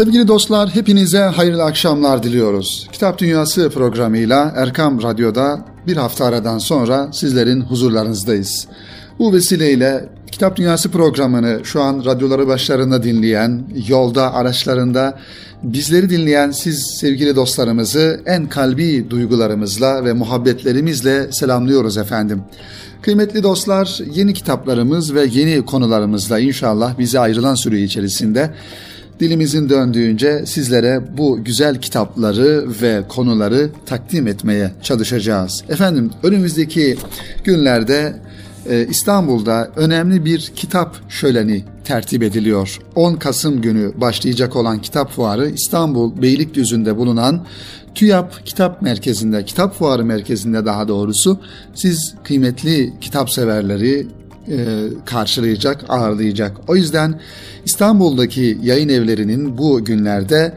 Sevgili dostlar, hepinize hayırlı akşamlar diliyoruz. Kitap Dünyası programıyla Erkam Radyo'da bir hafta aradan sonra sizlerin huzurlarınızdayız. Bu vesileyle Kitap Dünyası programını şu an radyoları başlarında dinleyen, yolda, araçlarında bizleri dinleyen siz sevgili dostlarımızı en kalbi duygularımızla ve muhabbetlerimizle selamlıyoruz efendim. Kıymetli dostlar, yeni kitaplarımız ve yeni konularımızla inşallah bize ayrılan süre içerisinde dilimizin döndüğünce sizlere bu güzel kitapları ve konuları takdim etmeye çalışacağız. Efendim önümüzdeki günlerde e, İstanbul'da önemli bir kitap şöleni tertip ediliyor. 10 Kasım günü başlayacak olan kitap fuarı İstanbul Beylikdüzü'nde bulunan TÜYAP Kitap Merkezi'nde, Kitap Fuarı Merkezi'nde daha doğrusu siz kıymetli kitap severleri karşılayacak, ağırlayacak. O yüzden İstanbul'daki yayın evlerinin bu günlerde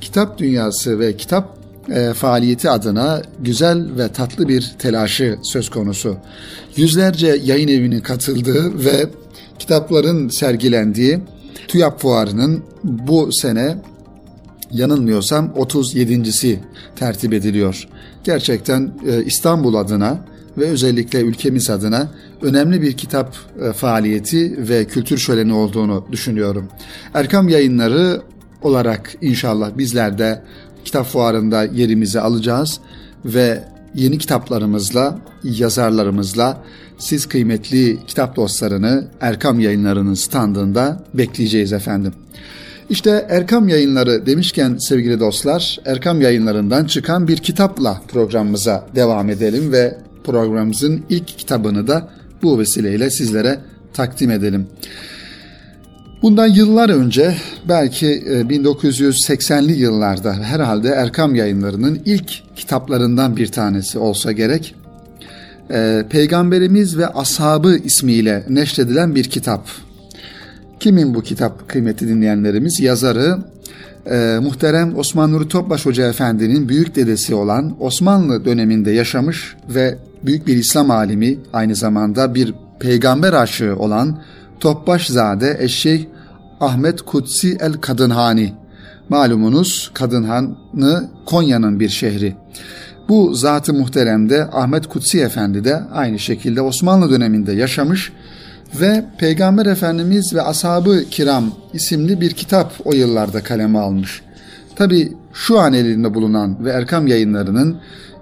kitap dünyası ve kitap e, faaliyeti adına güzel ve tatlı bir telaşı söz konusu. Yüzlerce yayın evinin katıldığı ve kitapların sergilendiği TÜYAP Fuarı'nın bu sene yanılmıyorsam 37.si tertip ediliyor. Gerçekten e, İstanbul adına ve özellikle ülkemiz adına önemli bir kitap e, faaliyeti ve kültür şöleni olduğunu düşünüyorum. Erkam Yayınları olarak inşallah bizler de kitap fuarında yerimizi alacağız ve yeni kitaplarımızla, yazarlarımızla siz kıymetli kitap dostlarını Erkam Yayınları'nın standında bekleyeceğiz efendim. İşte Erkam Yayınları demişken sevgili dostlar, Erkam Yayınları'ndan çıkan bir kitapla programımıza devam edelim ve programımızın ilk kitabını da bu vesileyle sizlere takdim edelim. Bundan yıllar önce belki 1980'li e, yıllarda herhalde Erkam Yayınları'nın ilk kitaplarından bir tanesi olsa gerek. E, Peygamberimiz ve Ashabı ismiyle neşredilen bir kitap. Kimin bu kitap kıymeti dinleyenlerimiz? Yazarı e, muhterem Osman Nuri Topbaş Hoca Efendi'nin büyük dedesi olan Osmanlı döneminde yaşamış ve büyük bir İslam alimi aynı zamanda bir peygamber aşığı olan Topbaşzade Eşşeyh Ahmet Kutsi el Kadınhani. Malumunuz Kadınhanı Konya'nın bir şehri. Bu zatı muhteremde Ahmet Kutsi Efendi de aynı şekilde Osmanlı döneminde yaşamış ve Peygamber Efendimiz ve Ashab-ı Kiram isimli bir kitap o yıllarda kaleme almış. Tabi şu an elinde bulunan ve Erkam yayınlarının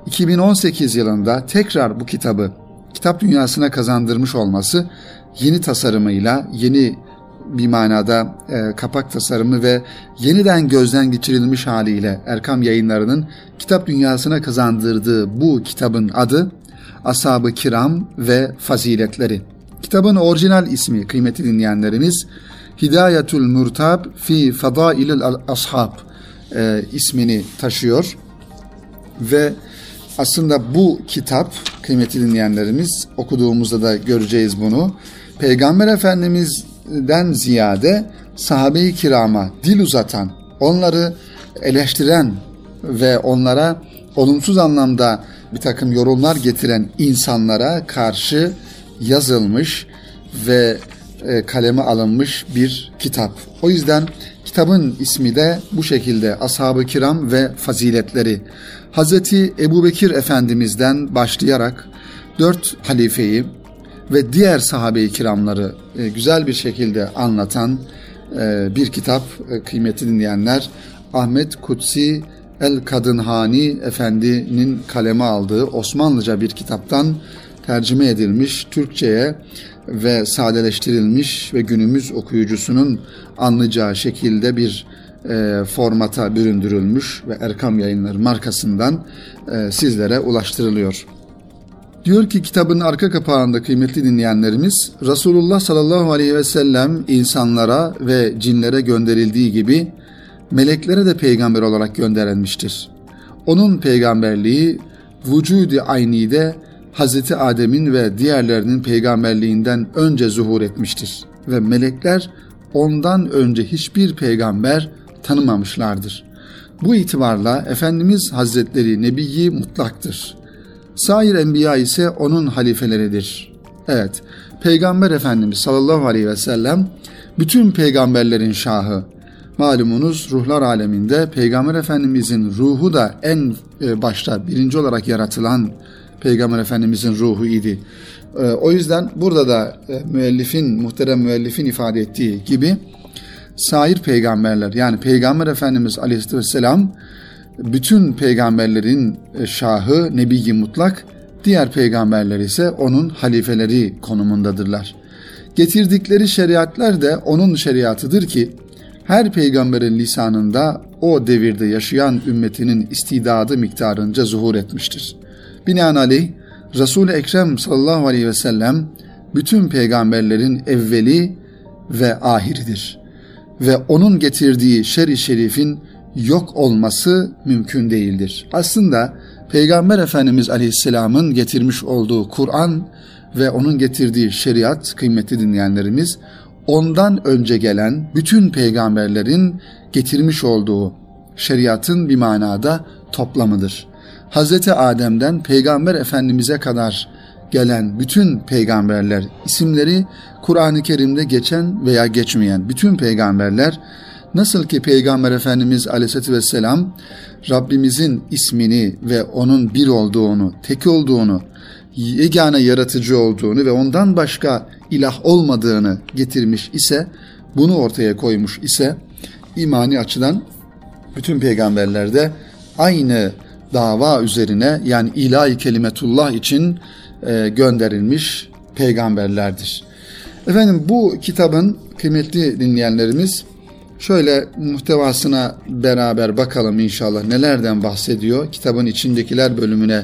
2018 yılında tekrar bu kitabı kitap dünyasına kazandırmış olması yeni tasarımıyla, yeni bir manada e, kapak tasarımı ve yeniden gözden geçirilmiş haliyle Erkam yayınlarının kitap dünyasına kazandırdığı bu kitabın adı Ashab-ı Kiram ve Faziletleri. Kitabın orijinal ismi kıymeti dinleyenlerimiz Hidayetul Murtab fi Fadailil Ashab e, ismini taşıyor ve aslında bu kitap kıymeti dinleyenlerimiz okuduğumuzda da göreceğiz bunu. Peygamber Efendimiz'den ziyade sahabe-i kirama dil uzatan, onları eleştiren ve onlara olumsuz anlamda bir takım yorumlar getiren insanlara karşı yazılmış ve e, kaleme alınmış bir kitap. O yüzden kitabın ismi de bu şekilde Ashab-ı Kiram ve Faziletleri. Hazreti Ebu Bekir Efendimiz'den başlayarak dört halifeyi ve diğer sahabe-i kiramları e, güzel bir şekilde anlatan e, bir kitap kıymeti dinleyenler. Ahmet Kutsi El Kadınhani Efendi'nin kaleme aldığı Osmanlıca bir kitaptan tercüme edilmiş Türkçe'ye ve sadeleştirilmiş ve günümüz okuyucusunun anlayacağı şekilde bir e, formata büründürülmüş ve Erkam Yayınları markasından e, sizlere ulaştırılıyor. Diyor ki kitabın arka kapağında kıymetli dinleyenlerimiz Resulullah sallallahu aleyhi ve sellem insanlara ve cinlere gönderildiği gibi meleklere de peygamber olarak gönderilmiştir. Onun peygamberliği vücudi aynide Hazreti Adem'in ve diğerlerinin peygamberliğinden önce zuhur etmiştir ve melekler ondan önce hiçbir peygamber tanımamışlardır. Bu itibarla Efendimiz Hazretleri Nebiyi mutlaktır. Sair enbiya ise onun halifeleridir. Evet, Peygamber Efendimiz sallallahu aleyhi ve sellem bütün peygamberlerin şahı, Malumunuz ruhlar aleminde Peygamber Efendimizin ruhu da en e, başta birinci olarak yaratılan Peygamber Efendimizin ruhu idi. E, o yüzden burada da e, müellifin, muhterem müellifin ifade ettiği gibi sair peygamberler yani Peygamber Efendimiz Aleyhisselam bütün peygamberlerin şahı, nebi mutlak, diğer peygamberler ise onun halifeleri konumundadırlar. Getirdikleri şeriatlar da onun şeriatıdır ki her peygamberin lisanında o devirde yaşayan ümmetinin istidadı miktarınca zuhur etmiştir. Binaenaleyh Resul-i Ekrem sallallahu aleyhi ve sellem bütün peygamberlerin evveli ve ahiridir. Ve onun getirdiği şer-i şerifin yok olması mümkün değildir. Aslında Peygamber Efendimiz Aleyhisselam'ın getirmiş olduğu Kur'an ve onun getirdiği şeriat kıymetli dinleyenlerimiz ondan önce gelen bütün peygamberlerin getirmiş olduğu şeriatın bir manada toplamıdır. Hz. Adem'den Peygamber Efendimiz'e kadar gelen bütün peygamberler isimleri Kur'an-ı Kerim'de geçen veya geçmeyen bütün peygamberler nasıl ki Peygamber Efendimiz Aleyhisselatü Vesselam Rabbimizin ismini ve onun bir olduğunu, tek olduğunu, yegane yaratıcı olduğunu ve ondan başka ilah olmadığını getirmiş ise, bunu ortaya koymuş ise imani açıdan bütün peygamberlerde aynı dava üzerine yani ilahi kelimetullah için e, gönderilmiş peygamberlerdir. Efendim bu kitabın kıymetli dinleyenlerimiz şöyle muhtevasına beraber bakalım inşallah nelerden bahsediyor. Kitabın içindekiler bölümüne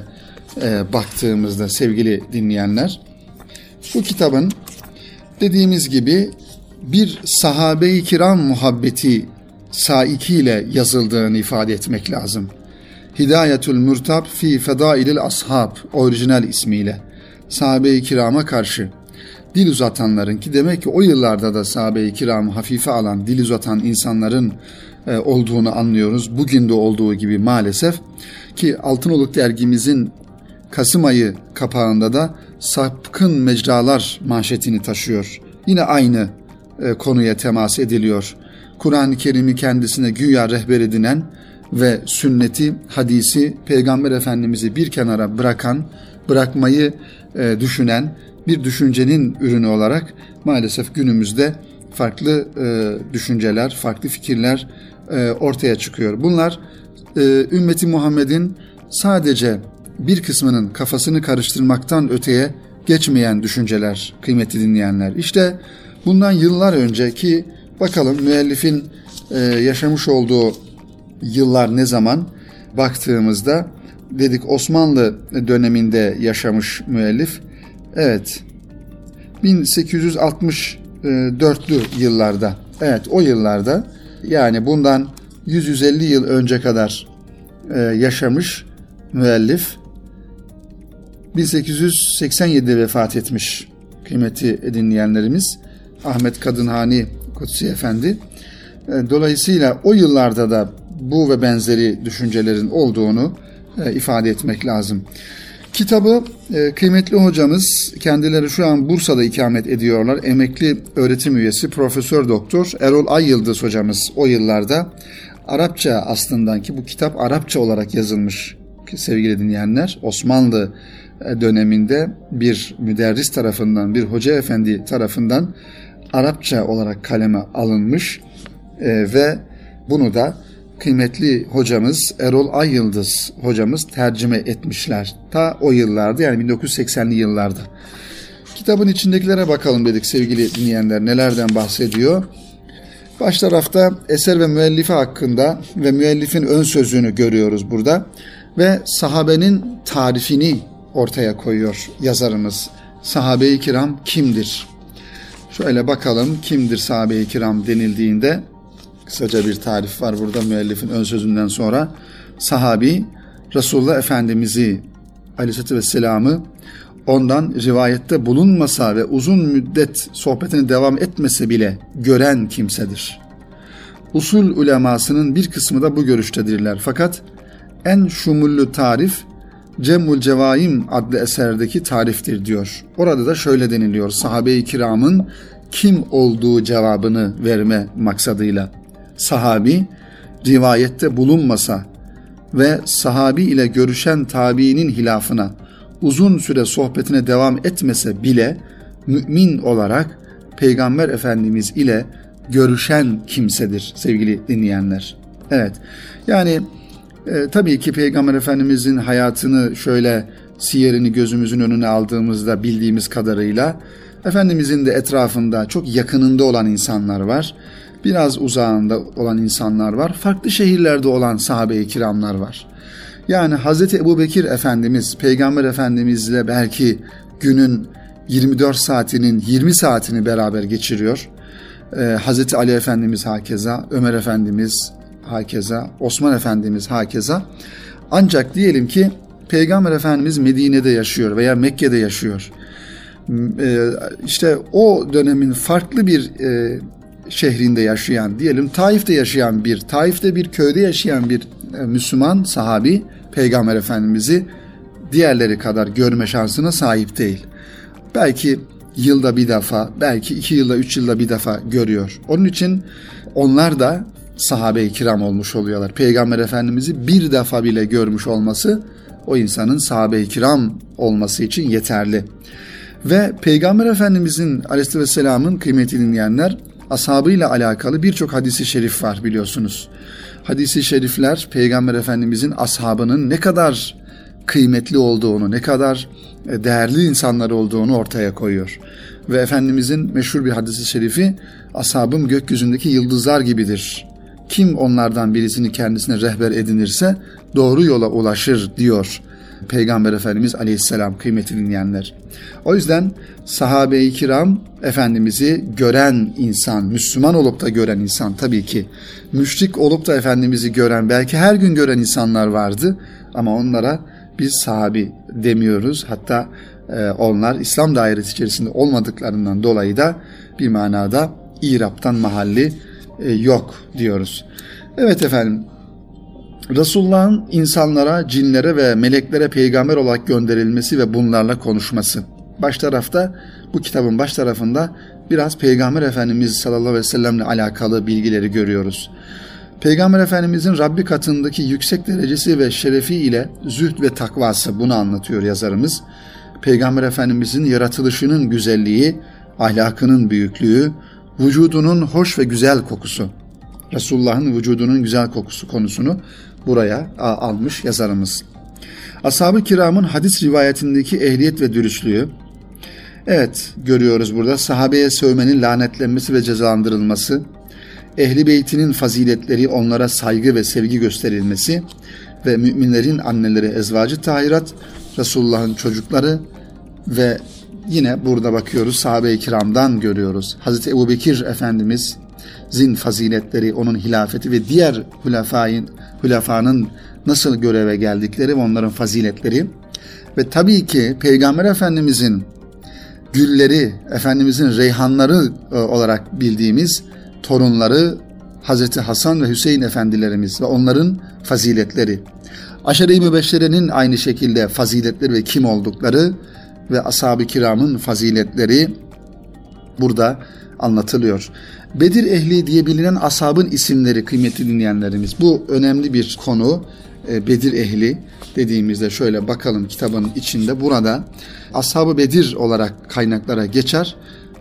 e, baktığımızda sevgili dinleyenler. Bu kitabın dediğimiz gibi bir sahabe-i kiram muhabbeti saikiyle yazıldığını ifade etmek lazım. Hidayetül Mürtab fi Fedailil Ashab orijinal ismiyle sahabe-i kirama karşı dil uzatanların ki demek ki o yıllarda da sahabe-i kiramı hafife alan dil uzatan insanların e, olduğunu anlıyoruz. Bugün de olduğu gibi maalesef ki Altınoluk dergimizin Kasım ayı kapağında da sapkın mecralar manşetini taşıyor. Yine aynı e, konuya temas ediliyor. Kur'an-ı Kerim'i kendisine güya rehber edinen ve sünneti, hadisi, Peygamber Efendimiz'i bir kenara bırakan, bırakmayı e, düşünen bir düşüncenin ürünü olarak maalesef günümüzde farklı e, düşünceler, farklı fikirler e, ortaya çıkıyor. Bunlar e, ümmeti Muhammed'in sadece bir kısmının kafasını karıştırmaktan öteye geçmeyen düşünceler kıymetli dinleyenler. İşte bundan yıllar önceki bakalım müellifin e, yaşamış olduğu yıllar ne zaman baktığımızda dedik Osmanlı döneminde yaşamış müellif. Evet 1864'lü yıllarda evet o yıllarda yani bundan 100-150 yıl önce kadar e, yaşamış müellif 1887'de vefat etmiş kıymeti dinleyenlerimiz Ahmet Kadınhani Kutsi Efendi. E, dolayısıyla o yıllarda da bu ve benzeri düşüncelerin olduğunu e, ifade etmek lazım. Kitabı e, kıymetli hocamız kendileri şu an Bursa'da ikamet ediyorlar. Emekli öğretim üyesi Profesör Doktor Erol Ay Yıldız hocamız o yıllarda Arapça aslında ki bu kitap Arapça olarak yazılmış sevgili dinleyenler. Osmanlı e, döneminde bir müderris tarafından, bir hoca efendi tarafından Arapça olarak kaleme alınmış e, ve bunu da kıymetli hocamız Erol Ay Yıldız hocamız tercüme etmişler. Ta o yıllarda yani 1980'li yıllarda. Kitabın içindekilere bakalım dedik sevgili dinleyenler nelerden bahsediyor. Baş tarafta eser ve müellifi hakkında ve müellifin ön sözünü görüyoruz burada. Ve sahabenin tarifini ortaya koyuyor yazarımız. Sahabe-i kiram kimdir? Şöyle bakalım kimdir sahabe-i kiram denildiğinde kısaca bir tarif var burada müellifin ön sözünden sonra. Sahabi Resulullah Efendimiz'i aleyhissalatü vesselam'ı ondan rivayette bulunmasa ve uzun müddet sohbetini devam etmese bile gören kimsedir. Usul ulemasının bir kısmı da bu görüştedirler. Fakat en şumullü tarif Cemul Cevaim adlı eserdeki tariftir diyor. Orada da şöyle deniliyor sahabe-i kiramın kim olduğu cevabını verme maksadıyla. Sahabi rivayette bulunmasa ve sahabi ile görüşen tabiinin hilafına uzun süre sohbetine devam etmese bile mümin olarak Peygamber Efendimiz ile görüşen kimsedir sevgili dinleyenler. Evet yani e, tabii ki Peygamber Efendimizin hayatını şöyle siyerini gözümüzün önüne aldığımızda bildiğimiz kadarıyla Efendimizin de etrafında çok yakınında olan insanlar var. Biraz uzağında olan insanlar var. Farklı şehirlerde olan sahabe-i kiramlar var. Yani Hazreti Ebu Bekir Efendimiz, Peygamber Efendimizle belki günün 24 saatinin 20 saatini beraber geçiriyor. Ee, Hazreti Ali Efendimiz hakeza, Ömer Efendimiz hakeza, Osman Efendimiz hakeza. Ancak diyelim ki Peygamber Efendimiz Medine'de yaşıyor veya Mekke'de yaşıyor. Ee, işte o dönemin farklı bir e, şehrinde yaşayan, diyelim Taif'te yaşayan bir, Taif'te bir köyde yaşayan bir e, Müslüman sahabi Peygamber Efendimiz'i diğerleri kadar görme şansına sahip değil. Belki yılda bir defa, belki iki yılda, üç yılda bir defa görüyor. Onun için onlar da sahabe-i kiram olmuş oluyorlar. Peygamber Efendimiz'i bir defa bile görmüş olması o insanın sahabe-i kiram olması için yeterli. Ve Peygamber Efendimizin aleyhisselamın kıymetini dinleyenler ashabıyla alakalı birçok hadisi şerif var biliyorsunuz. Hadisi şerifler Peygamber Efendimizin ashabının ne kadar kıymetli olduğunu, ne kadar e, değerli insanlar olduğunu ortaya koyuyor. Ve Efendimizin meşhur bir hadisi şerifi ashabım gökyüzündeki yıldızlar gibidir. Kim onlardan birisini kendisine rehber edinirse doğru yola ulaşır diyor Peygamber Efendimiz Aleyhisselam kıymeti dinleyenler. O yüzden sahabe-i kiram Efendimiz'i gören insan, Müslüman olup da gören insan tabii ki. Müşrik olup da Efendimiz'i gören, belki her gün gören insanlar vardı ama onlara biz sahabi demiyoruz. Hatta e, onlar İslam dairesi içerisinde olmadıklarından dolayı da bir manada İrap'tan mahalli e, yok diyoruz. Evet efendim Resulullah'ın insanlara, cinlere ve meleklere peygamber olarak gönderilmesi ve bunlarla konuşması. Baş tarafta bu kitabın baş tarafında biraz Peygamber Efendimiz sallallahu aleyhi ve sellemle alakalı bilgileri görüyoruz. Peygamber Efendimizin Rabbi katındaki yüksek derecesi ve şerefi ile zühd ve takvası bunu anlatıyor yazarımız. Peygamber Efendimizin yaratılışının güzelliği, ahlakının büyüklüğü, vücudunun hoş ve güzel kokusu. Resulullah'ın vücudunun güzel kokusu konusunu buraya almış yazarımız. Ashab-ı kiramın hadis rivayetindeki ehliyet ve dürüstlüğü, evet görüyoruz burada sahabeye sövmenin lanetlenmesi ve cezalandırılması, ehli beytinin faziletleri onlara saygı ve sevgi gösterilmesi ve müminlerin anneleri ezvacı tahirat, Resulullah'ın çocukları ve yine burada bakıyoruz sahabe-i kiramdan görüyoruz. Hazreti Ebu Bekir Efendimiz zin faziletleri, onun hilafeti ve diğer hülafayın, hülafanın nasıl göreve geldikleri ve onların faziletleri ve tabii ki Peygamber Efendimizin gülleri, Efendimizin reyhanları e, olarak bildiğimiz torunları Hazreti Hasan ve Hüseyin efendilerimiz ve onların faziletleri. Aşere-i Mübeşşere'nin aynı şekilde faziletleri ve kim oldukları ve ashab-ı kiramın faziletleri burada anlatılıyor. Bedir ehli diye bilinen ashabın isimleri kıymetli dinleyenlerimiz. Bu önemli bir konu. E, Bedir ehli dediğimizde şöyle bakalım kitabın içinde burada ashab Bedir olarak kaynaklara geçer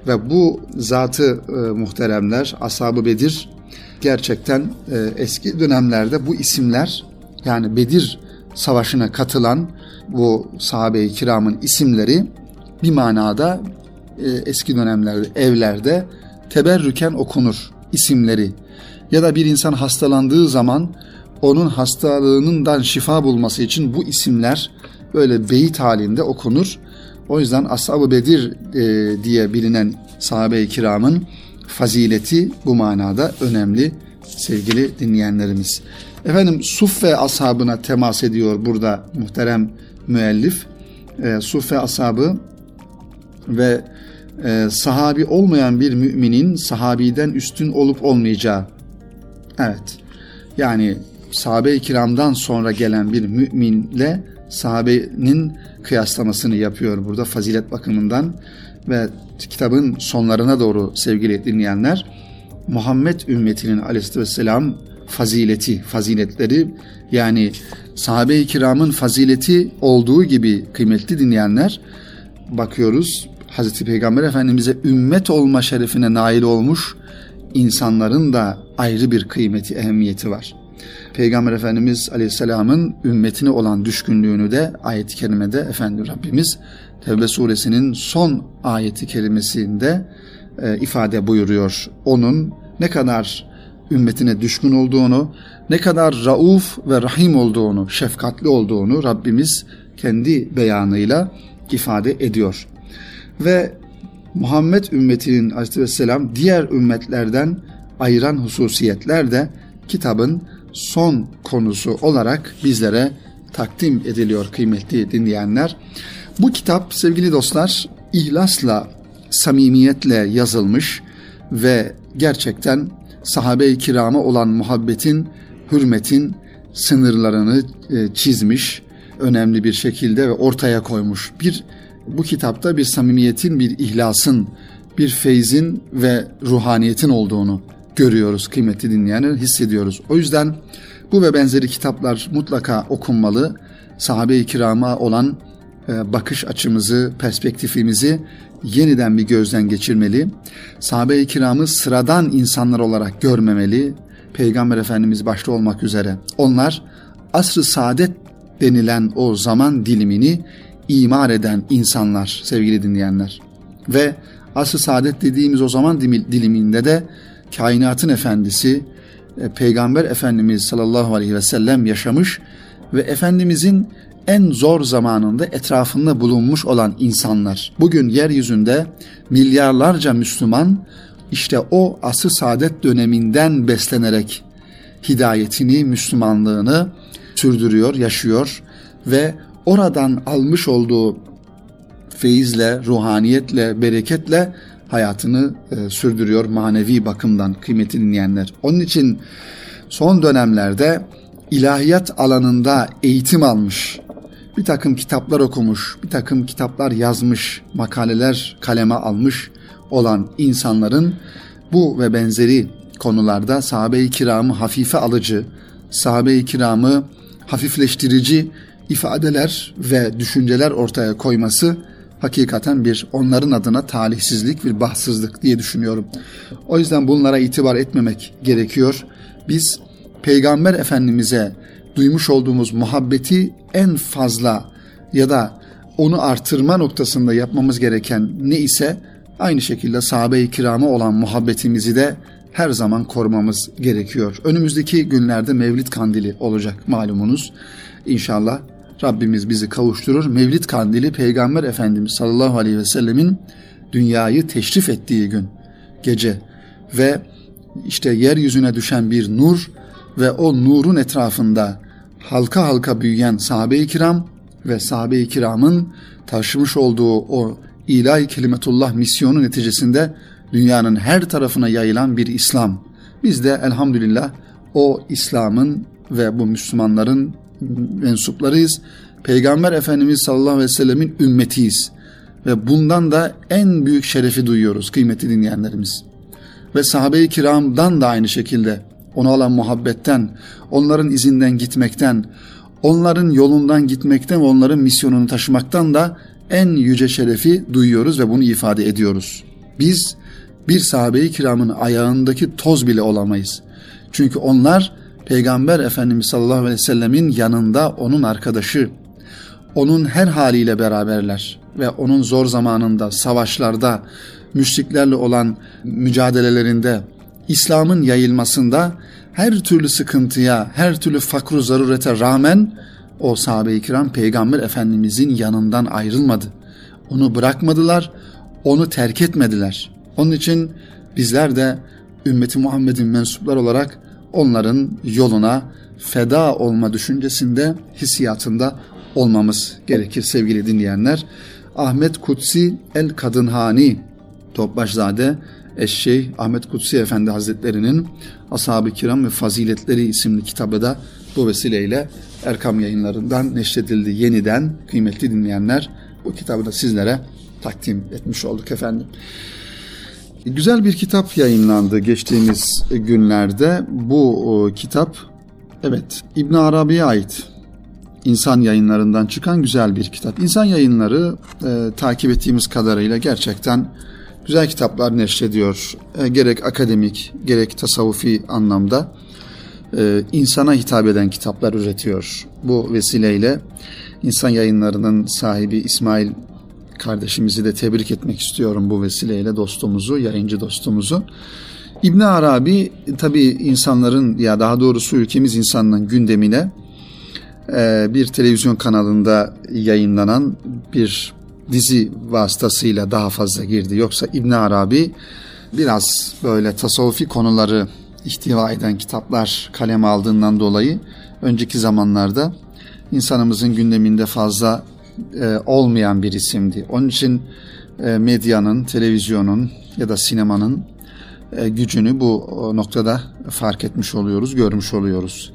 ve bu zatı e, muhteremler ashab Bedir gerçekten e, eski dönemlerde bu isimler yani Bedir savaşına katılan bu sahabe-i kiramın isimleri bir manada e, eski dönemlerde evlerde teberrüken okunur isimleri. Ya da bir insan hastalandığı zaman onun hastalığından şifa bulması için bu isimler böyle beyit halinde okunur. O yüzden Ashab-ı Bedir e, diye bilinen sahabe-i kiramın fazileti bu manada önemli sevgili dinleyenlerimiz. Efendim Suffe ashabına temas ediyor burada muhterem müellif. E, Suffe ashabı ve e, sahabi olmayan bir müminin sahabiden üstün olup olmayacağı. Evet. Yani sahabe-i kiramdan sonra gelen bir müminle sahabenin kıyaslamasını yapıyor burada fazilet bakımından ve kitabın sonlarına doğru sevgili dinleyenler Muhammed ümmetinin aleyhisselam fazileti, faziletleri yani sahabe-i kiramın fazileti olduğu gibi kıymetli dinleyenler bakıyoruz Hazreti Peygamber Efendimiz'e ümmet olma şerefine nail olmuş insanların da ayrı bir kıymeti, ehemmiyeti var. Peygamber Efendimiz Aleyhisselam'ın ümmetine olan düşkünlüğünü de ayet-i kerimede Efendi Rabbimiz Tevbe suresinin son ayeti kerimesinde e, ifade buyuruyor. Onun ne kadar ümmetine düşkün olduğunu, ne kadar rauf ve rahim olduğunu, şefkatli olduğunu Rabbimiz kendi beyanıyla ifade ediyor. Ve Muhammed ümmetinin aleyhisselam diğer ümmetlerden ayıran hususiyetler de kitabın son konusu olarak bizlere takdim ediliyor kıymetli dinleyenler. Bu kitap sevgili dostlar ihlasla, samimiyetle yazılmış ve gerçekten sahabe-i kirama olan muhabbetin, hürmetin sınırlarını e, çizmiş, önemli bir şekilde ve ortaya koymuş. Bir bu kitapta bir samimiyetin, bir ihlasın, bir feyzin ve ruhaniyetin olduğunu görüyoruz kıymetli dinleyenler, hissediyoruz. O yüzden bu ve benzeri kitaplar mutlaka okunmalı. Sahabe-i kirama olan e, bakış açımızı, perspektifimizi yeniden bir gözden geçirmeli. Sahabe-i kiramı sıradan insanlar olarak görmemeli. Peygamber Efendimiz başta olmak üzere. Onlar asr-ı saadet denilen o zaman dilimini imar eden insanlar sevgili dinleyenler. Ve asr-ı saadet dediğimiz o zaman diliminde de kainatın efendisi e, Peygamber Efendimiz sallallahu aleyhi ve sellem yaşamış ve Efendimizin en zor zamanında etrafında bulunmuş olan insanlar. Bugün yeryüzünde milyarlarca Müslüman işte o asr saadet döneminden beslenerek hidayetini, Müslümanlığını sürdürüyor, yaşıyor ve oradan almış olduğu feyizle, ruhaniyetle, bereketle hayatını e, sürdürüyor manevi bakımdan kıymeti dinleyenler. Onun için son dönemlerde ilahiyat alanında eğitim almış, bir takım kitaplar okumuş, bir takım kitaplar yazmış, makaleler kaleme almış olan insanların bu ve benzeri konularda sahabe-i kiramı hafife alıcı, sahabe-i kiramı hafifleştirici ifadeler ve düşünceler ortaya koyması hakikaten bir onların adına talihsizlik, bir bahtsızlık diye düşünüyorum. O yüzden bunlara itibar etmemek gerekiyor. Biz Peygamber Efendimiz'e duymuş olduğumuz muhabbeti en fazla ya da onu artırma noktasında yapmamız gereken ne ise aynı şekilde sahabe-i kirama olan muhabbetimizi de her zaman korumamız gerekiyor. Önümüzdeki günlerde Mevlid Kandili olacak malumunuz. İnşallah Rabbimiz bizi kavuşturur. Mevlid Kandili Peygamber Efendimiz sallallahu aleyhi ve sellemin dünyayı teşrif ettiği gün gece ve işte yeryüzüne düşen bir nur ve o nurun etrafında halka halka büyüyen sahabe-i kiram ve sahabe-i kiramın taşımış olduğu o ilahi kelimetullah misyonu neticesinde dünyanın her tarafına yayılan bir İslam. Biz de elhamdülillah o İslam'ın ve bu Müslümanların mensuplarıyız. Peygamber Efendimiz sallallahu aleyhi ve sellemin ümmetiyiz. Ve bundan da en büyük şerefi duyuyoruz kıymetli dinleyenlerimiz. Ve sahabe-i kiramdan da aynı şekilde ona olan muhabbetten, onların izinden gitmekten, onların yolundan gitmekten ve onların misyonunu taşımaktan da en yüce şerefi duyuyoruz ve bunu ifade ediyoruz. Biz bir sahabe-i kiramın ayağındaki toz bile olamayız. Çünkü onlar Peygamber Efendimiz sallallahu aleyhi ve sellemin yanında onun arkadaşı, onun her haliyle beraberler ve onun zor zamanında, savaşlarda, müşriklerle olan mücadelelerinde, İslam'ın yayılmasında her türlü sıkıntıya, her türlü fakru zarurete rağmen o sahabe-i kiram Peygamber Efendimizin yanından ayrılmadı. Onu bırakmadılar, onu terk etmediler. Onun için bizler de ümmeti Muhammed'in mensuplar olarak onların yoluna feda olma düşüncesinde, hissiyatında olmamız gerekir sevgili dinleyenler. Ahmet Kutsi El Kadınhani Topbaşzade Eşşeyh Ahmet Kutsi Efendi Hazretleri'nin Ashab-ı Kiram ve Faziletleri isimli kitabı da bu vesileyle Erkam yayınlarından neşredildi yeniden kıymetli dinleyenler. Bu kitabı da sizlere takdim etmiş olduk efendim. Güzel bir kitap yayınlandı geçtiğimiz günlerde. Bu kitap evet İbn Arabi'ye ait. İnsan yayınlarından çıkan güzel bir kitap. İnsan yayınları e, takip ettiğimiz kadarıyla gerçekten güzel kitaplar neşrediyor. E, gerek akademik gerek tasavvufi anlamda e, insana hitap eden kitaplar üretiyor. Bu vesileyle insan yayınlarının sahibi İsmail kardeşimizi de tebrik etmek istiyorum bu vesileyle dostumuzu, yayıncı dostumuzu. İbn Arabi tabi insanların ya daha doğrusu ülkemiz insanının gündemine e, bir televizyon kanalında yayınlanan bir dizi vasıtasıyla daha fazla girdi. Yoksa İbn Arabi biraz böyle tasavvufi konuları ihtiva eden kitaplar kaleme aldığından dolayı önceki zamanlarda insanımızın gündeminde fazla e, olmayan bir isimdi. Onun için e, medyanın, televizyonun ya da sinemanın e, gücünü bu noktada fark etmiş oluyoruz, görmüş oluyoruz.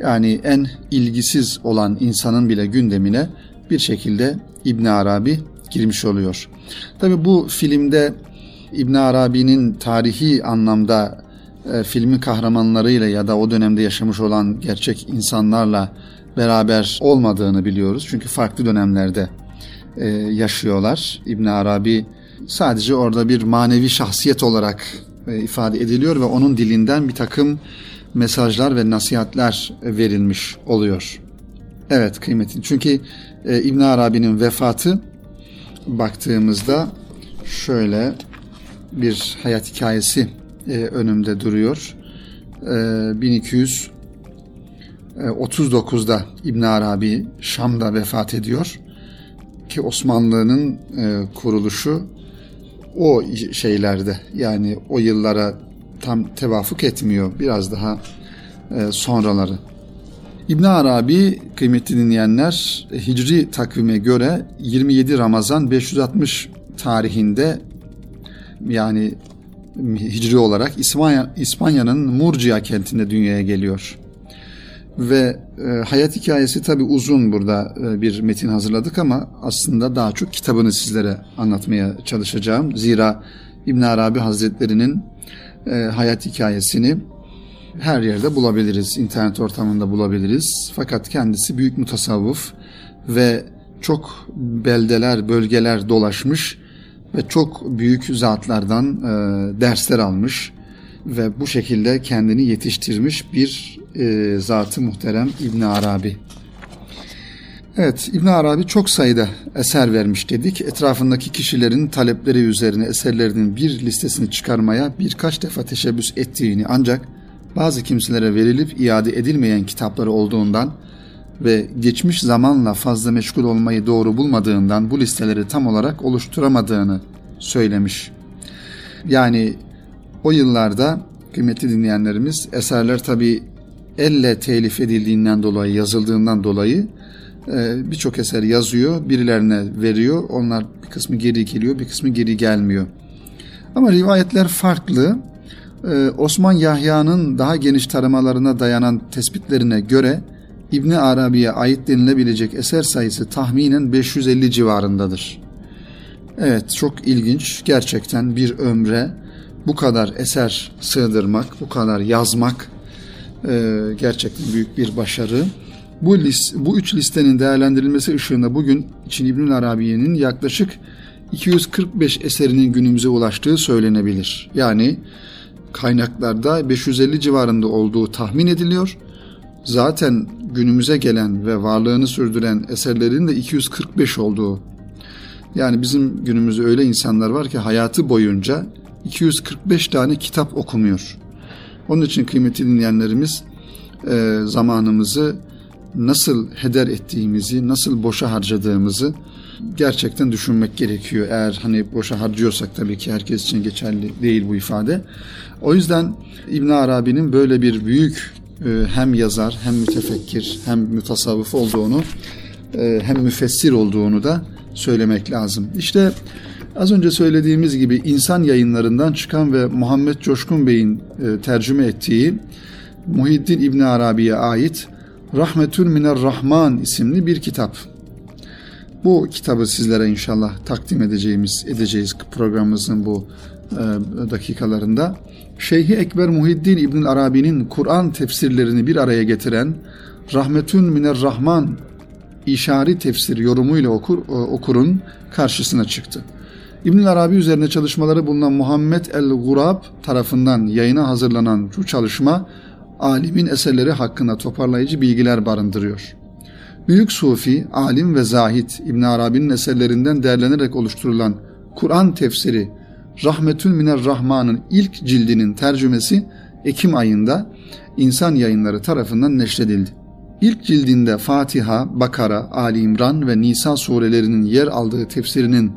Yani en ilgisiz olan insanın bile gündemine bir şekilde İbn Arabi girmiş oluyor. Tabi bu filmde İbn Arabi'nin tarihi anlamda e, filmin kahramanlarıyla ya da o dönemde yaşamış olan gerçek insanlarla beraber olmadığını biliyoruz. Çünkü farklı dönemlerde e, yaşıyorlar. İbn Arabi sadece orada bir manevi şahsiyet olarak e, ifade ediliyor ve onun dilinden bir takım mesajlar ve nasihatler verilmiş oluyor. Evet kıymetli. Çünkü e, İbn Arabi'nin vefatı baktığımızda şöyle bir hayat hikayesi e, önümde duruyor. E, 1239'da İbn Arabi Şam'da vefat ediyor ki Osmanlı'nın e, kuruluşu o şeylerde yani o yıllara tam tevafuk etmiyor. Biraz daha e, sonraları. İbn Arabi kıymetli dinleyenler Hicri takvime göre 27 Ramazan 560 tarihinde yani Hicri olarak İspanya, İspanya'nın Murcia kentinde dünyaya geliyor. Ve e, hayat hikayesi tabi uzun burada e, bir metin hazırladık ama aslında daha çok kitabını sizlere anlatmaya çalışacağım. Zira İbn Arabi Hazretleri'nin e, hayat hikayesini her yerde bulabiliriz. internet ortamında bulabiliriz. Fakat kendisi büyük mutasavvıf ve çok beldeler, bölgeler dolaşmış ve çok büyük zatlardan e, dersler almış ve bu şekilde kendini yetiştirmiş bir e, zatı muhterem İbn Arabi. Evet İbn Arabi çok sayıda eser vermiş dedik. Etrafındaki kişilerin talepleri üzerine eserlerinin bir listesini çıkarmaya birkaç defa teşebbüs ettiğini ancak bazı kimselere verilip iade edilmeyen kitapları olduğundan ve geçmiş zamanla fazla meşgul olmayı doğru bulmadığından bu listeleri tam olarak oluşturamadığını söylemiş. Yani o yıllarda kıymetli dinleyenlerimiz eserler tabi elle telif edildiğinden dolayı, yazıldığından dolayı e, birçok eser yazıyor, birilerine veriyor. Onlar bir kısmı geri geliyor, bir kısmı geri gelmiyor. Ama rivayetler farklı. E, Osman Yahya'nın daha geniş taramalarına dayanan tespitlerine göre İbni Arabi'ye ait denilebilecek eser sayısı tahminen 550 civarındadır. Evet çok ilginç gerçekten bir ömre bu kadar eser sığdırmak, bu kadar yazmak e, gerçekten büyük bir başarı. Bu, list, bu üç listenin değerlendirilmesi ışığında bugün için İbnül Arabiye'nin yaklaşık 245 eserinin günümüze ulaştığı söylenebilir. Yani kaynaklarda 550 civarında olduğu tahmin ediliyor. Zaten günümüze gelen ve varlığını sürdüren eserlerin de 245 olduğu. Yani bizim günümüzde öyle insanlar var ki hayatı boyunca 245 tane kitap okumuyor. Onun için kıymetli dinleyenlerimiz e, zamanımızı nasıl heder ettiğimizi, nasıl boşa harcadığımızı gerçekten düşünmek gerekiyor. Eğer hani boşa harcıyorsak tabii ki herkes için geçerli değil bu ifade. O yüzden İbn Arabi'nin böyle bir büyük e, hem yazar, hem mütefekkir, hem mütasavvıf olduğunu, e, hem müfessir olduğunu da söylemek lazım. İşte az önce söylediğimiz gibi insan yayınlarından çıkan ve Muhammed Coşkun Bey'in e, tercüme ettiği Muhiddin İbn Arabi'ye ait Rahmetül Miner Rahman isimli bir kitap. Bu kitabı sizlere inşallah takdim edeceğimiz edeceğiz programımızın bu e, dakikalarında. Şeyhi Ekber Muhiddin İbn Arabi'nin Kur'an tefsirlerini bir araya getiren Rahmetün Miner Rahman işari tefsir yorumuyla okur, e, okurun karşısına çıktı. İbn Arabi üzerine çalışmaları bulunan Muhammed el-Gurab tarafından yayına hazırlanan şu çalışma alimin eserleri hakkında toparlayıcı bilgiler barındırıyor. Büyük Sufi, alim ve zahit İbn Arabi'nin eserlerinden değerlenerek oluşturulan Kur'an tefsiri Rahmetül Miner Rahman'ın ilk cildinin tercümesi Ekim ayında İnsan Yayınları tarafından neşredildi. İlk cildinde Fatiha, Bakara, Ali İmran ve Nisa surelerinin yer aldığı tefsirinin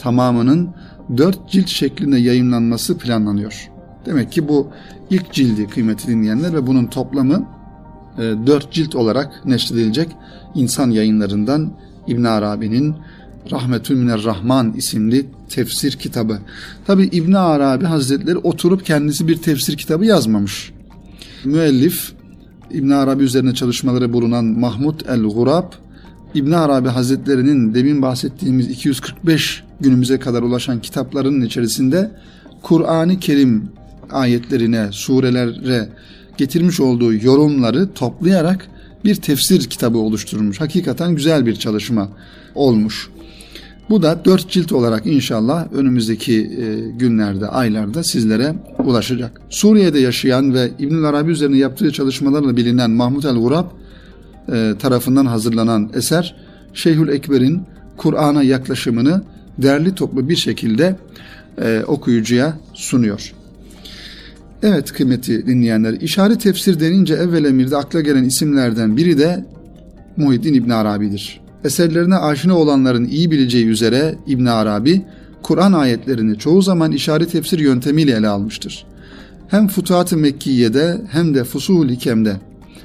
tamamının dört cilt şeklinde yayınlanması planlanıyor. Demek ki bu ilk cildi kıymeti dinleyenler ve bunun toplamı e, dört cilt olarak neşredilecek insan yayınlarından İbn Arabi'nin Rahmetül Miner Rahman isimli tefsir kitabı. Tabi İbn Arabi Hazretleri oturup kendisi bir tefsir kitabı yazmamış. Müellif İbn Arabi üzerine çalışmaları bulunan Mahmud el-Gurab İbn Arabi Hazretlerinin demin bahsettiğimiz 245 günümüze kadar ulaşan kitaplarının içerisinde Kur'an-ı Kerim ayetlerine, surelere getirmiş olduğu yorumları toplayarak bir tefsir kitabı oluşturmuş. Hakikaten güzel bir çalışma olmuş. Bu da dört cilt olarak inşallah önümüzdeki e, günlerde, aylarda sizlere ulaşacak. Suriye'de yaşayan ve İbnül Arabi üzerine yaptığı çalışmalarla bilinen Mahmud el-Gurab e, tarafından hazırlanan eser Şeyhül Ekber'in Kur'an'a yaklaşımını derli toplu bir şekilde e, okuyucuya sunuyor. Evet kıymeti dinleyenler, işaret tefsir denince evvel emirde akla gelen isimlerden biri de Muhyiddin İbn Arabi'dir. Eserlerine aşina olanların iyi bileceği üzere İbn Arabi, Kur'an ayetlerini çoğu zaman işaret tefsir yöntemiyle ele almıştır. Hem Futuhat-ı Mekkiye'de hem de Fusuhul Hikem'de,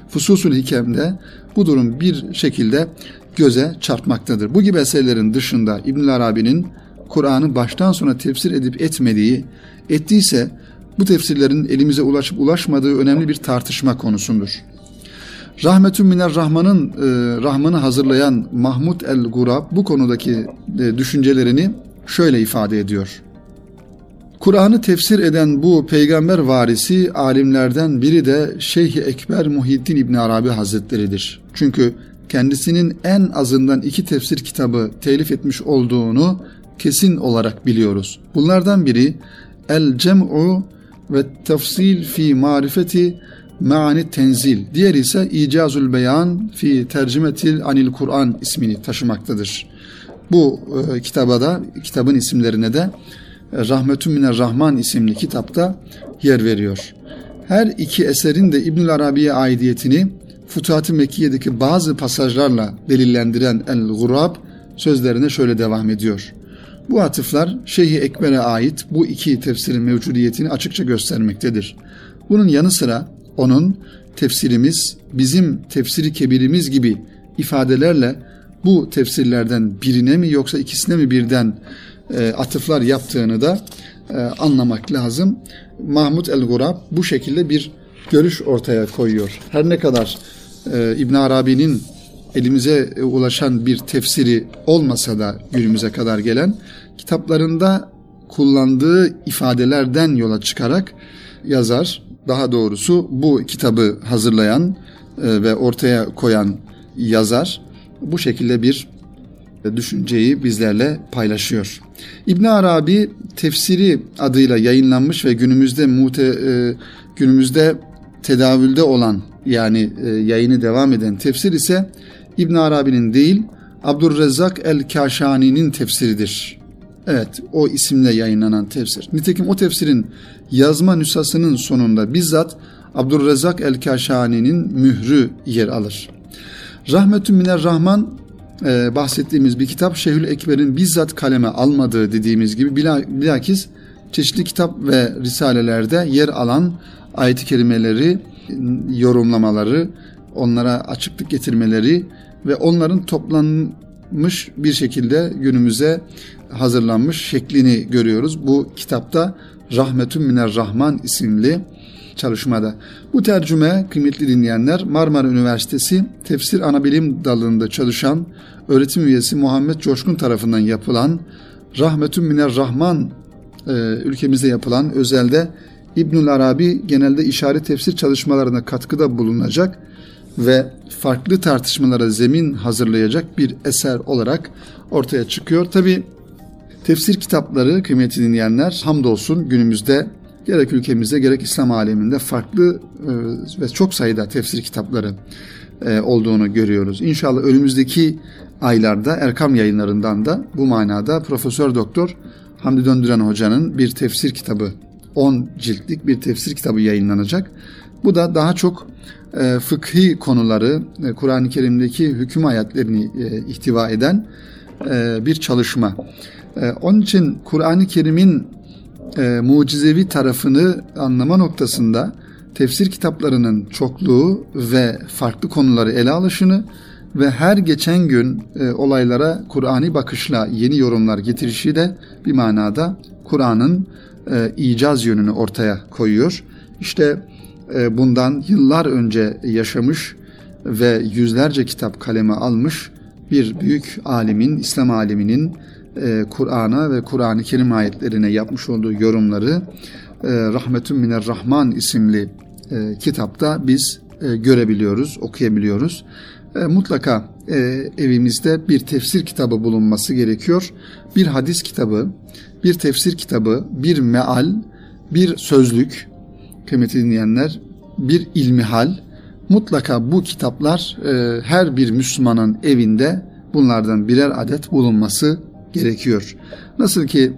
Fususul Hikem'de bu durum bir şekilde göze çarpmaktadır. Bu gibi eserlerin dışında İbn Arabi'nin Kur'an'ı baştan sona tefsir edip etmediği, ettiyse bu tefsirlerin elimize ulaşıp ulaşmadığı önemli bir tartışma konusundur. Rahmetün Miner Rahman'ın e, Rahman'ı hazırlayan Mahmud el-Gurab bu konudaki e, düşüncelerini şöyle ifade ediyor. Kur'an'ı tefsir eden bu peygamber varisi alimlerden biri de Şeyh Ekber Muhyiddin İbn Arabi Hazretleri'dir. Çünkü kendisinin en azından iki tefsir kitabı telif etmiş olduğunu kesin olarak biliyoruz. Bunlardan biri El Cem'u ve Tefsil fi Marifeti Meani Tenzil. Diğer ise İcazul Beyan fi Tercümetil Anil Kur'an ismini taşımaktadır. Bu e, kitaba da kitabın isimlerine de e, Rahmetün Miner Rahman isimli kitapta yer veriyor. Her iki eserin de İbnül Arabi'ye aidiyetini Futuhat-ı Mekkiye'deki bazı pasajlarla delillendiren El-Gurab sözlerine şöyle devam ediyor. Bu atıflar Şeyh Ekber'e ait bu iki tefsirin mevcudiyetini açıkça göstermektedir. Bunun yanı sıra onun tefsirimiz bizim tefsiri kebirimiz gibi ifadelerle bu tefsirlerden birine mi yoksa ikisine mi birden e, atıflar yaptığını da e, anlamak lazım. Mahmud el-Gurab bu şekilde bir görüş ortaya koyuyor. Her ne kadar e, İbn Arabi'nin elimize ulaşan bir tefsiri olmasa da günümüze kadar gelen kitaplarında kullandığı ifadelerden yola çıkarak yazar daha doğrusu bu kitabı hazırlayan e, ve ortaya koyan yazar bu şekilde bir düşünceyi bizlerle paylaşıyor. İbn Arabi tefsiri adıyla yayınlanmış ve günümüzde mute, e, günümüzde tedavülde olan yani e, yayını devam eden tefsir ise İbn Arabi'nin değil Abdurrezzak el-Kaşani'nin tefsiridir. Evet o isimle yayınlanan tefsir. Nitekim o tefsirin yazma nüshasının sonunda bizzat Abdurrezzak el-Kaşani'nin mührü yer alır. Rahmetün Miner Rahman e, bahsettiğimiz bir kitap Şeyhül Ekber'in bizzat kaleme almadığı dediğimiz gibi bilakis çeşitli kitap ve risalelerde yer alan ayet-i kerimeleri, yorumlamaları, onlara açıklık getirmeleri ve onların toplanmış bir şekilde günümüze hazırlanmış şeklini görüyoruz. Bu kitapta Rahmetün Miner Rahman isimli çalışmada. Bu tercüme kıymetli dinleyenler Marmara Üniversitesi Tefsir Anabilim dalında çalışan öğretim üyesi Muhammed Coşkun tarafından yapılan Rahmetün Miner Rahman e, ülkemizde yapılan özelde İbnül Arabi genelde işaret tefsir çalışmalarına katkıda bulunacak ve farklı tartışmalara zemin hazırlayacak bir eser olarak ortaya çıkıyor. Tabi tefsir kitapları kıymetli dinleyenler hamdolsun günümüzde gerek ülkemizde gerek İslam aleminde farklı e, ve çok sayıda tefsir kitapları e, olduğunu görüyoruz. İnşallah önümüzdeki aylarda Erkam yayınlarından da bu manada Profesör Doktor Hamdi Döndüren Hoca'nın bir tefsir kitabı 10 ciltlik bir tefsir kitabı yayınlanacak. Bu da daha çok e, fıkhi konuları, e, Kur'an-ı Kerim'deki hüküm ayetlerini e, ihtiva eden e, bir çalışma. E, onun için Kur'an-ı Kerim'in mucizevi tarafını anlama noktasında tefsir kitaplarının çokluğu ve farklı konuları ele alışını ve her geçen gün olaylara Kur'an'i bakışla yeni yorumlar getirişi de bir manada Kur'an'ın e, icaz yönünü ortaya koyuyor. İşte e, bundan yıllar önce yaşamış ve yüzlerce kitap kaleme almış bir büyük alimin, İslam aliminin e, Kur'an'a ve Kur'an-ı Kerim ayetlerine yapmış olduğu yorumları e, Rahmetün Miner Rahman isimli e, kitapta biz e, görebiliyoruz, okuyabiliyoruz. E, mutlaka e, evimizde bir tefsir kitabı bulunması gerekiyor. Bir hadis kitabı, bir tefsir kitabı, bir meal, bir sözlük, kıymetli dinleyenler, bir ilmihal. Mutlaka bu kitaplar e, her bir Müslümanın evinde bunlardan birer adet bulunması gerekiyor. Nasıl ki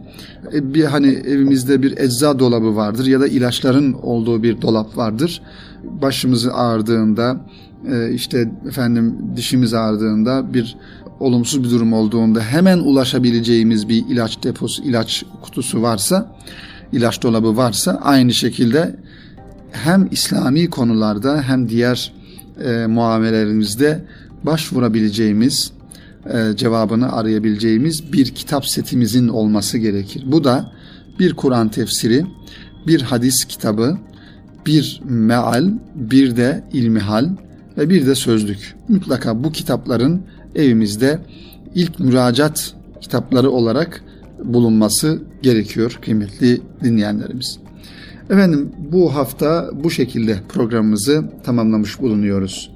e, bir hani evimizde bir ecza dolabı vardır ya da ilaçların olduğu bir dolap vardır. Başımızı ağrıdığında e, işte efendim dişimiz ağrıdığında bir olumsuz bir durum olduğunda hemen ulaşabileceğimiz bir ilaç deposu, ilaç kutusu varsa, ilaç dolabı varsa aynı şekilde hem İslami konularda hem diğer e, muamelelerimizde başvurabileceğimiz, e, cevabını arayabileceğimiz bir kitap setimizin olması gerekir. Bu da bir Kur'an tefsiri, bir hadis kitabı, bir meal, bir de ilmihal ve bir de sözlük. Mutlaka bu kitapların evimizde ilk müracaat kitapları olarak bulunması gerekiyor kıymetli dinleyenlerimiz. Efendim bu hafta bu şekilde programımızı tamamlamış bulunuyoruz.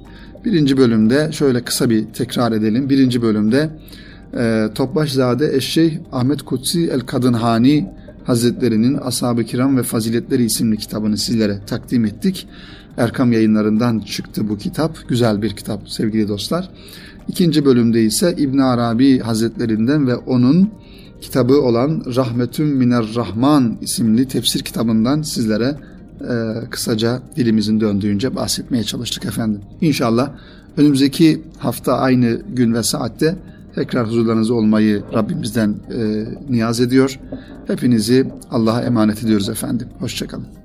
Birinci bölümde şöyle kısa bir tekrar edelim. Birinci bölümde e, Topbaşzade Eşşeyh Ahmet Kutsi El Kadınhani Hazretlerinin Ashab-ı Kiram ve Faziletleri isimli kitabını sizlere takdim ettik. Erkam yayınlarından çıktı bu kitap. Güzel bir kitap sevgili dostlar. İkinci bölümde ise İbn Arabi Hazretlerinden ve onun kitabı olan Rahmetün Miner Rahman isimli tefsir kitabından sizlere e, kısaca dilimizin döndüğünce bahsetmeye çalıştık efendim. İnşallah önümüzdeki hafta aynı gün ve saatte tekrar huzurlarınızda olmayı Rabbimizden e, niyaz ediyor. Hepinizi Allah'a emanet ediyoruz efendim. Hoşçakalın.